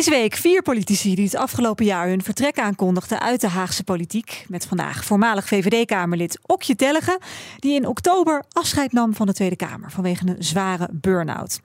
Deze week vier politici die het afgelopen jaar hun vertrek aankondigden uit de Haagse politiek. Met vandaag voormalig VVD-Kamerlid Okje Tellegen, die in oktober afscheid nam van de Tweede Kamer vanwege een zware burn-out.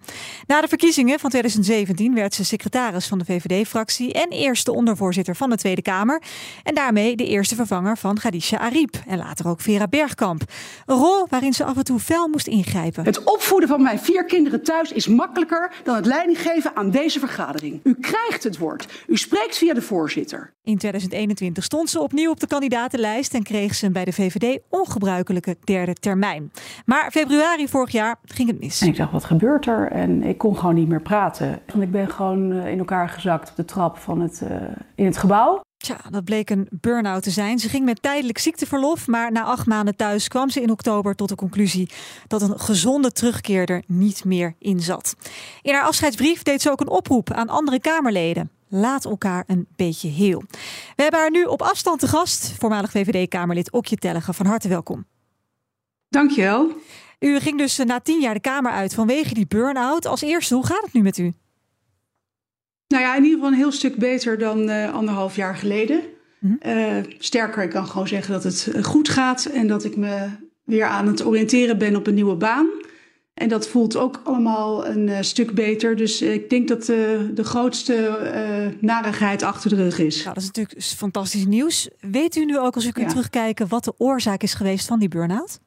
Na de verkiezingen van 2017 werd ze secretaris van de VVD-fractie en eerste ondervoorzitter van de Tweede Kamer. En daarmee de eerste vervanger van Gadisha Ariep en later ook Vera Bergkamp. Een rol waarin ze af en toe fel moest ingrijpen. Het opvoeden van mijn vier kinderen thuis is makkelijker dan het leiding geven aan deze vergadering. U krijgt het woord. U spreekt via de voorzitter. In 2021 stond ze opnieuw op de kandidatenlijst en kreeg ze een bij de VVD ongebruikelijke derde termijn. Maar februari vorig jaar ging het mis. En ik dacht, wat gebeurt er? En ik kon gewoon niet meer praten. Want ik ben gewoon eh, in elkaar gezakt op de trap van het, uh, in het gebouw. Tja, dat bleek een burn-out te zijn. Ze ging met tijdelijk ziekteverlof, maar na acht maanden thuis kwam ze in oktober tot de conclusie dat een gezonde terugkeer er niet meer in zat. In haar afscheidsbrief deed ze ook een oproep aan andere Kamerleden. Laat elkaar een beetje heel. We hebben haar nu op afstand te gast, voormalig VVD-Kamerlid Okje Tellegen. Van harte welkom. Dankjewel. U ging dus na tien jaar de Kamer uit vanwege die burn-out. Als eerste, hoe gaat het nu met u? Nou ja, in ieder geval een heel stuk beter dan uh, anderhalf jaar geleden. Mm -hmm. uh, sterker, ik kan gewoon zeggen dat het eh, goed gaat en dat ik me weer aan het oriënteren ben op een nieuwe baan. En dat voelt ook allemaal een uh, stuk beter. Dus ik denk dat de grootste narigheid achter de rug is. Nou, dat is natuurlijk fantastisch nieuws. Weet u nu ook, als u kunt ja. terugkijken, wat de oorzaak is geweest van die burn-out?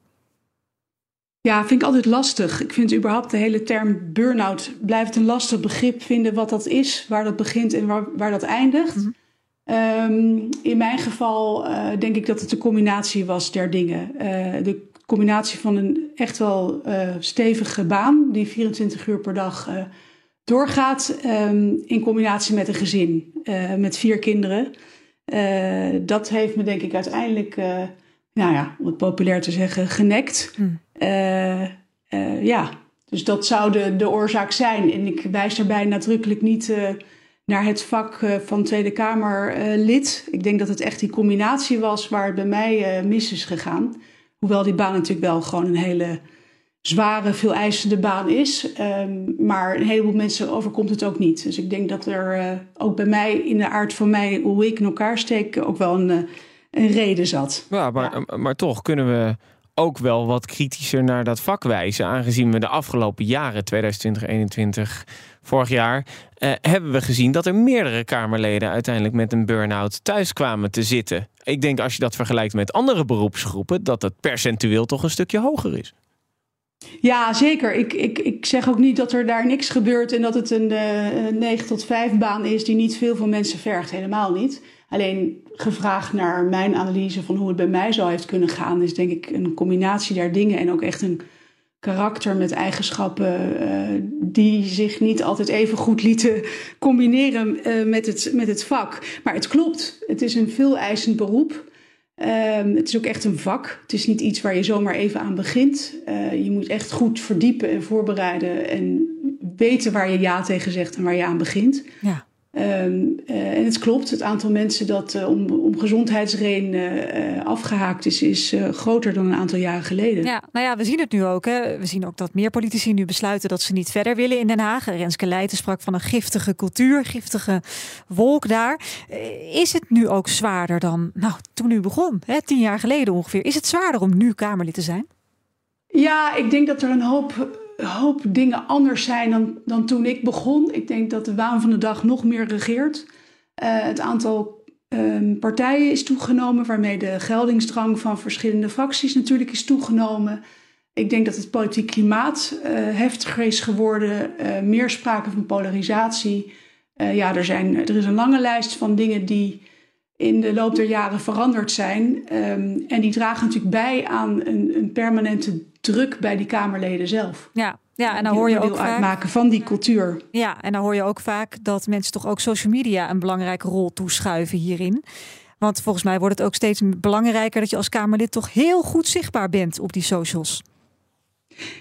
Ja, vind ik altijd lastig. Ik vind überhaupt de hele term burn-out blijft een lastig begrip vinden wat dat is, waar dat begint en waar, waar dat eindigt. Mm -hmm. um, in mijn geval uh, denk ik dat het een combinatie was der dingen. Uh, de combinatie van een echt wel uh, stevige baan die 24 uur per dag doorgaat, um, in combinatie met een gezin met vier kinderen. dat heeft me denk ik uiteindelijk, nou ja, om het populair te zeggen, genekt. Mm. Uh, uh, ja, dus dat zou de, de oorzaak zijn. En ik wijs daarbij nadrukkelijk niet uh, naar het vak van Tweede Kamerlid. ik denk dat het echt die combinatie was waar het bij mij mis is gegaan. Hoewel die baan natuurlijk wel gewoon een hele zware, veel eisende baan is. Um, maar een heleboel mensen overkomt het ook niet. Dus ik denk dat er ook bij mij in de aard van mij, hoe ik in elkaar steek, ook wel een, een reden zat. Ja, maar, ja. maar toch kunnen we ook wel wat kritischer naar dat vak wijzen. Aangezien we de afgelopen jaren, 2020, 2021, vorig jaar, eh, hebben we gezien dat er meerdere Kamerleden uiteindelijk met een burn-out thuis kwamen te zitten. Ik denk als je dat vergelijkt met andere beroepsgroepen, dat het percentueel toch een stukje hoger is. Ja, zeker. Ik, ik, ik zeg ook niet dat er daar niks gebeurt en dat het een uh, 9 tot 5 baan is die niet veel van mensen vergt. Helemaal niet. Alleen gevraagd naar mijn analyse van hoe het bij mij zou heeft kunnen gaan, is denk ik een combinatie der dingen en ook echt een karakter met eigenschappen uh, die zich niet altijd even goed lieten combineren uh, met, het, met het vak. Maar het klopt, het is een veel eisend beroep. Uh, het is ook echt een vak. Het is niet iets waar je zomaar even aan begint. Uh, je moet echt goed verdiepen en voorbereiden en weten waar je ja tegen zegt en waar je aan begint. Ja. Um, uh, en het klopt, het aantal mensen dat uh, om, om gezondheidsredenen uh, afgehaakt is, is groter dan een aantal jaren geleden. Ja, nou ja, we zien het nu ook. Hè. We zien ook dat meer politici nu besluiten dat ze niet verder willen in Den Haag. Renske Leijten sprak van een giftige cultuur, giftige wolk daar. Is het nu ook zwaarder dan nou, toen u begon, hè, tien jaar geleden ongeveer? Is het zwaarder om nu Kamerlid te zijn? Ja, ik denk dat er een hoop hoop dingen anders zijn dan, dan toen ik begon. Ik denk dat de waan van de dag nog meer regeert. Uh, het aantal um, partijen is toegenomen, waarmee de geldingsdrang van verschillende fracties natuurlijk is toegenomen. Ik denk dat het politiek klimaat uh, heftiger is geworden, uh, meer sprake van polarisatie. ja, er, zijn, er is een lange lijst van dingen die in de loop der jaren veranderd zijn. Um, en die dragen natuurlijk bij aan een, een permanente druk bij die Kamerleden zelf. Ja, ja, en dan hoor je ook vaak uitmaken van die cultuur. Ja, en dan hoor je ook vaak dat mensen toch ook social media een belangrijke rol toeschuiven hierin. Want volgens mij wordt het ook steeds belangrijker dat je als Kamerlid toch heel goed zichtbaar bent op die socials.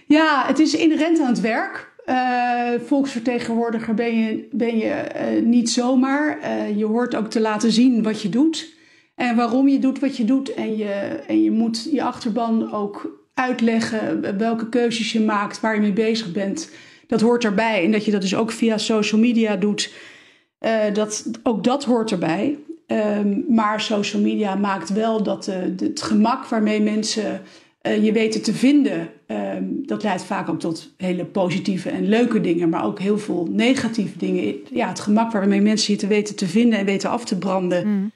Ja, het is inherent aan het werk. Uh, volksvertegenwoordiger ben je, ben je uh, niet zomaar. Uh, je hoort ook te laten zien wat je doet en waarom je doet wat je doet. En je, en je moet je achterban ook uitleggen welke keuzes je maakt, waar je mee bezig bent. Dat hoort erbij. En dat je dat dus ook via social media doet, dat, ook dat hoort erbij. Um, maar social media maakt wel dat de, het gemak waarmee mensen uh, je weten te vinden, um, dat leidt vaak ook tot hele positieve en leuke dingen, maar ook heel veel negatieve dingen. Ja, het gemak waarmee mensen je te weten te vinden en weten af te branden, mm.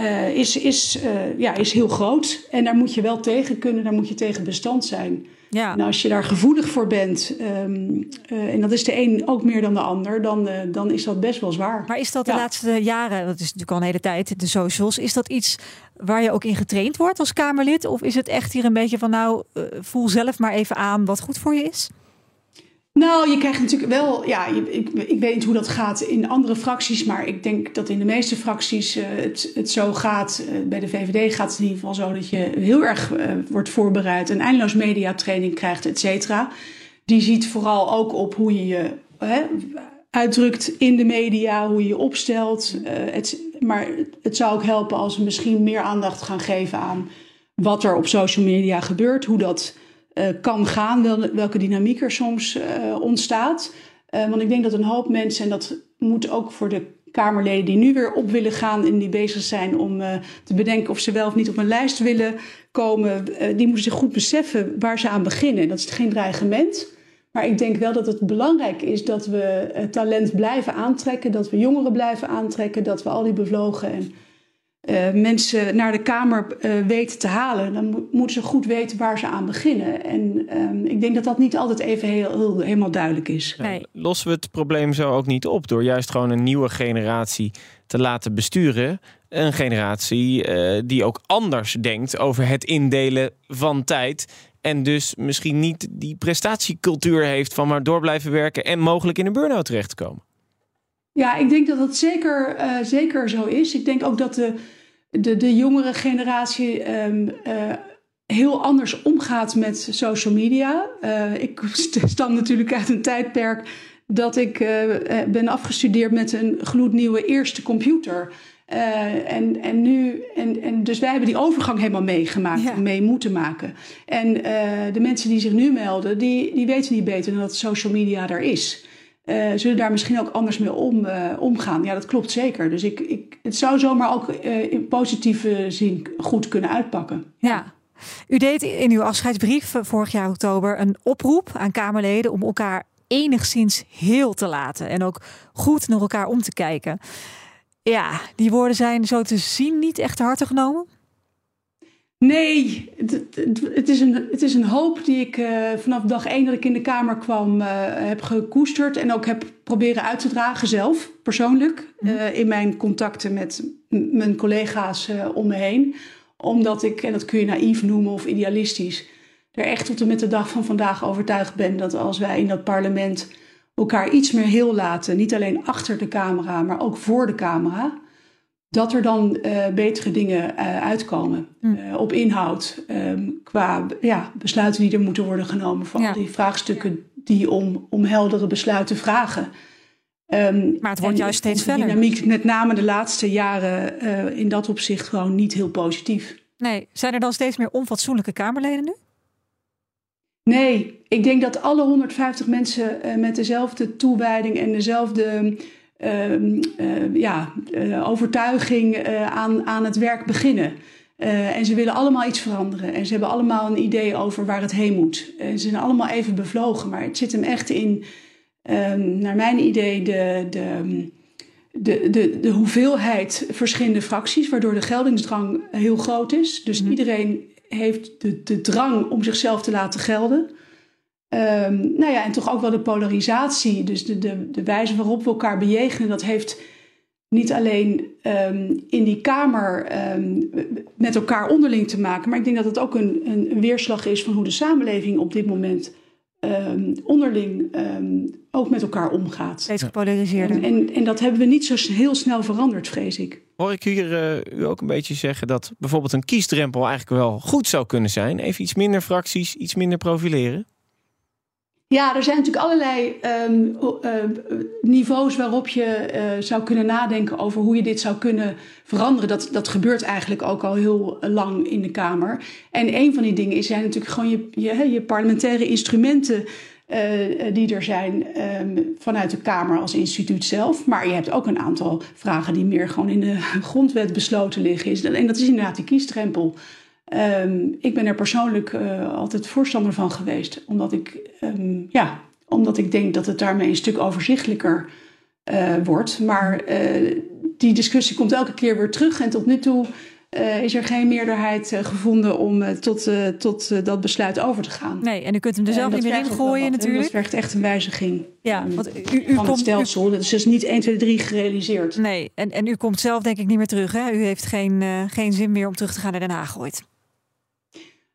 Uh, is, is, uh, ja, is heel groot. En daar moet je wel tegen kunnen, daar moet je tegen bestand zijn. Ja. En als je daar gevoelig voor bent, um, uh, en dat is de een ook meer dan de ander, dan, dan is dat best wel zwaar. Maar is dat de ja. laatste jaren, dat is natuurlijk al een hele tijd, de socials, is dat iets waar je ook in getraind wordt als Kamerlid? Of is het echt hier een beetje van, nou, voel zelf maar even aan wat goed voor je is? Nou, je krijgt natuurlijk wel, ja, ik, ik weet niet hoe dat gaat in andere fracties, maar ik denk dat in de meeste fracties uh, het, het zo gaat. Uh, bij de VVD gaat het in ieder geval zo dat je heel erg uh, wordt voorbereid, een eindeloos mediatraining krijgt, et cetera. Die ziet vooral ook op hoe je je uitdrukt in de media, hoe je je opstelt. Het, maar het zou ook helpen als we misschien meer aandacht gaan geven aan wat er op social media gebeurt, hoe dat kan gaan, wel, welke dynamiek er soms uh, ontstaat. Uh, want ik denk dat een hoop mensen, en dat moet ook voor de Kamerleden die nu weer op willen gaan en die bezig zijn om te bedenken of ze wel of niet op een lijst willen komen, die moeten zich goed beseffen waar ze aan beginnen. Dat is geen dreigement. Maar ik denk wel dat het belangrijk is dat we talent blijven aantrekken, dat we jongeren blijven aantrekken, dat we al die bevlogen en uh, mensen naar de Kamer uh, weten te halen, dan mo moeten ze goed weten waar ze aan beginnen. En um, ik denk dat dat niet altijd even heel, heel, helemaal duidelijk is. Nee. Lossen we het probleem zo ook niet op door juist gewoon een nieuwe generatie te laten besturen? Een generatie uh, die ook anders denkt over het indelen van tijd. En dus misschien niet die prestatiecultuur heeft van maar door blijven werken en mogelijk in een burn-out terechtkomen. Ja, ik denk dat dat zeker, uh, zeker zo is. Ik denk ook dat de, de, de jongere generatie um, uh, heel anders omgaat met social media. Uh, ik stam natuurlijk uit een tijdperk dat ik ben afgestudeerd met een gloednieuwe eerste computer. Uh, en, en nu, en, en dus wij hebben die overgang helemaal meegemaakt, ja. mee moeten maken. En uh, de mensen die zich nu melden, die, die weten niet beter dan dat social media er is. Uh, zullen daar misschien ook anders mee om, uh, omgaan. Ja, dat klopt zeker. Dus ik, ik, het zou zomaar ook uh, in positieve zin goed kunnen uitpakken. Ja. U deed in uw afscheidsbrief vorig jaar oktober een oproep aan Kamerleden om elkaar enigszins heel te laten en ook goed naar elkaar om te kijken. Ja, die woorden zijn zo te zien niet echt harte genomen. Nee, het, het, is een, het is een hoop die ik uh, vanaf dag één dat ik in de Kamer kwam uh, heb gekoesterd. En ook heb proberen uit te dragen zelf, persoonlijk. Uh, in mijn contacten met mijn collega's om me heen. Omdat ik, en dat kun je naïef noemen of idealistisch, er echt tot en met de dag van vandaag overtuigd ben dat als wij in dat parlement elkaar iets meer heel laten, niet alleen achter de camera, maar ook voor de camera dat er dan uh, betere dingen uh, uitkomen mm. uh, op inhoud. Um, qua ja, besluiten die er moeten worden genomen voor ja. al die vraagstukken die om, om heldere besluiten vragen. Um, maar het wordt juist steeds verder. dynamiek, met name de laatste jaren, in dat opzicht gewoon niet heel positief. Nee, zijn er dan steeds meer onfatsoenlijke Kamerleden nu? Nee, ik denk dat alle 150 mensen met dezelfde toewijding en dezelfde ja, uh, overtuiging eh, aan, aan het werk beginnen. Eh, en ze willen allemaal iets veranderen. En ze hebben allemaal een idee over waar het heen moet. En ze zijn allemaal even bevlogen. Maar het zit hem echt in, ehm, naar mijn idee, de, de, de, de, de hoeveelheid verschillende fracties. Waardoor de geldingsdrang heel groot is. Dus mm. iedereen heeft de, de drang om zichzelf te laten gelden. Um, nou ja, en toch ook wel de polarisatie. Dus de, de, de wijze waarop we elkaar bejegenen, dat heeft niet alleen um, in die Kamer um, met elkaar onderling te maken, maar ik denk dat het ook een, een, een weerslag is van hoe de samenleving op dit moment onderling ook met elkaar omgaat. Steeds gepolariseerder. En, en, en, dat hebben we niet zo heel snel veranderd, vrees ik. Hoor ik hier uh, u ook een beetje zeggen dat bijvoorbeeld een kiesdrempel eigenlijk wel goed zou kunnen zijn? Even iets minder fracties, iets minder profileren? Ja, er zijn natuurlijk allerlei ehm, eh, niveaus waarop je eh, zou kunnen nadenken over hoe je dit zou kunnen veranderen. Dat, dat gebeurt eigenlijk ook al heel lang in de Kamer. En een van die dingen is zijn natuurlijk gewoon je, je, je parlementaire instrumenten. Uh, die er zijn um, vanuit de Kamer als instituut zelf. Maar je hebt ook een aantal vragen die meer gewoon in de grondwet besloten liggen. En dat is inderdaad die kiesdrempel. Um, ik ben er persoonlijk uh, altijd voorstander van geweest, omdat ik, um, ja, omdat ik denk dat het daarmee een stuk overzichtelijker uh, wordt. Maar uh, die discussie komt elke keer weer terug en tot nu toe is er geen meerderheid gevonden om tot, tot dat besluit over te gaan. Nee, en u kunt hem er zelf niet meer in gooien natuurlijk. Dat vergt echt een wijziging ja, want u, u van komt, het stelsel. Dat is dus niet 1, 2, 3 gerealiseerd. Nee, en, en u komt zelf denk ik niet meer terug. Hè? U heeft geen, geen zin meer om terug te gaan naar Den Haag ooit.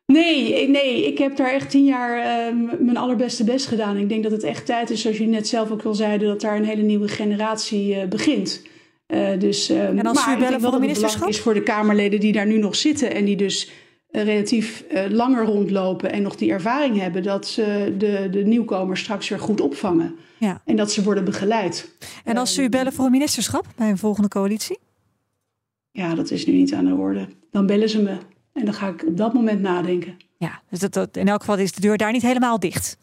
Nee, nee, ik heb daar echt tien jaar uh, mijn allerbeste best gedaan. Ik denk dat het echt tijd is, zoals jullie net zelf ook al zeiden, dat daar een hele nieuwe generatie uh, begint. Uh, dus, en als maar u bellen voor de ministerschap? is voor de Kamerleden die daar nu nog zitten en die dus relatief langer rondlopen en nog die ervaring hebben, dat ze de, de nieuwkomers straks weer goed opvangen. Ja. En dat ze worden begeleid. En als ze u bellen voor een ministerschap bij een volgende coalitie? Ja, dat is nu niet aan de orde. Dan bellen ze me. En dan ga ik op dat moment nadenken. Ja, dus dat, dat, in elk geval is de deur daar niet helemaal dicht.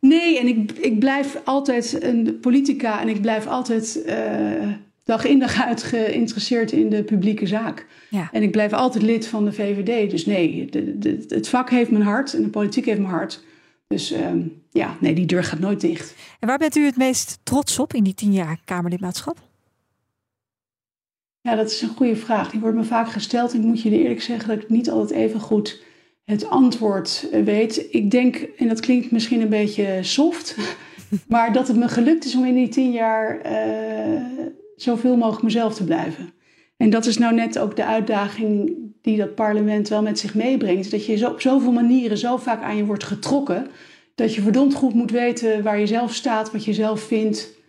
Nee, en ik, ik blijf altijd een politica en ik blijf altijd uh, dag in dag uit geïnteresseerd in de publieke zaak. Ja. En ik blijf altijd lid van de VVD. Dus nee, de, de, het vak heeft mijn hart en de politiek heeft mijn hart. Dus um, ja, nee, die deur gaat nooit dicht. En waar bent u het meest trots op in die tien jaar Kamerlidmaatschap? Ja, dat is een goede vraag. Die wordt me vaak gesteld. Ik moet je eerlijk zeggen dat ik niet altijd even goed het antwoord weet. Ik denk, en dat klinkt misschien een beetje soft, maar dat het me gelukt is om in die tien jaar uh, zoveel mogelijk mezelf te blijven. En dat is nou net ook de uitdaging die dat parlement wel met zich meebrengt. Dat je zo, op zoveel manieren zo vaak aan je wordt getrokken. Dat je verdomd goed moet weten waar je zelf staat, wat je zelf vindt.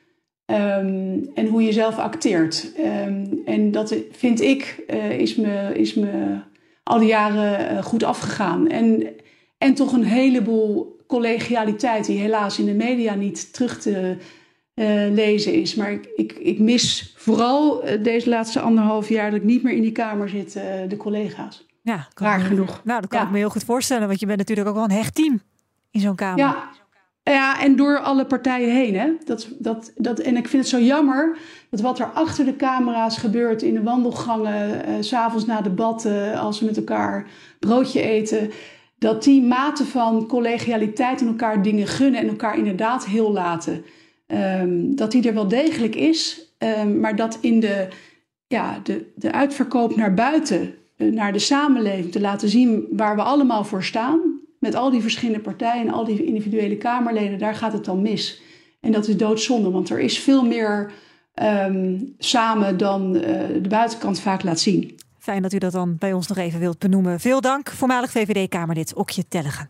Um, en hoe je zelf acteert. Um, en dat vind ik, uh, is, me, is me al die jaren uh, goed afgegaan. En, en toch een heleboel collegialiteit die helaas in de media niet terug te uh, lezen is. Maar ik, ik, ik mis vooral deze laatste anderhalf jaar dat ik niet meer in die kamer zit, de collega's. Ja, Raar genoeg. Nou, dat kan ja. ik me heel goed voorstellen, want je bent natuurlijk ook wel een hecht team in zo'n kamer. Ja, ja, en door alle partijen heen. Hè? Dat, dat, dat, en ik vind het zo jammer dat wat er achter de camera's gebeurt in de wandelgangen, uh, s'avonds na debatten, als we met elkaar broodje eten, dat die mate van collegialiteit en elkaar dingen gunnen en elkaar inderdaad heel laten, um, dat die er wel degelijk is, um, maar dat in de, ja, de, de uitverkoop naar buiten, uh, naar de samenleving, te laten zien waar we allemaal voor staan met al die verschillende partijen en al die individuele Kamerleden, daar gaat het dan mis. En dat is doodzonde, want er is veel meer um, samen dan uh, de buitenkant vaak laat zien. Fijn dat u dat dan bij ons nog even wilt benoemen. Veel dank, voormalig VVD-Kamerlid Okje Tellegen.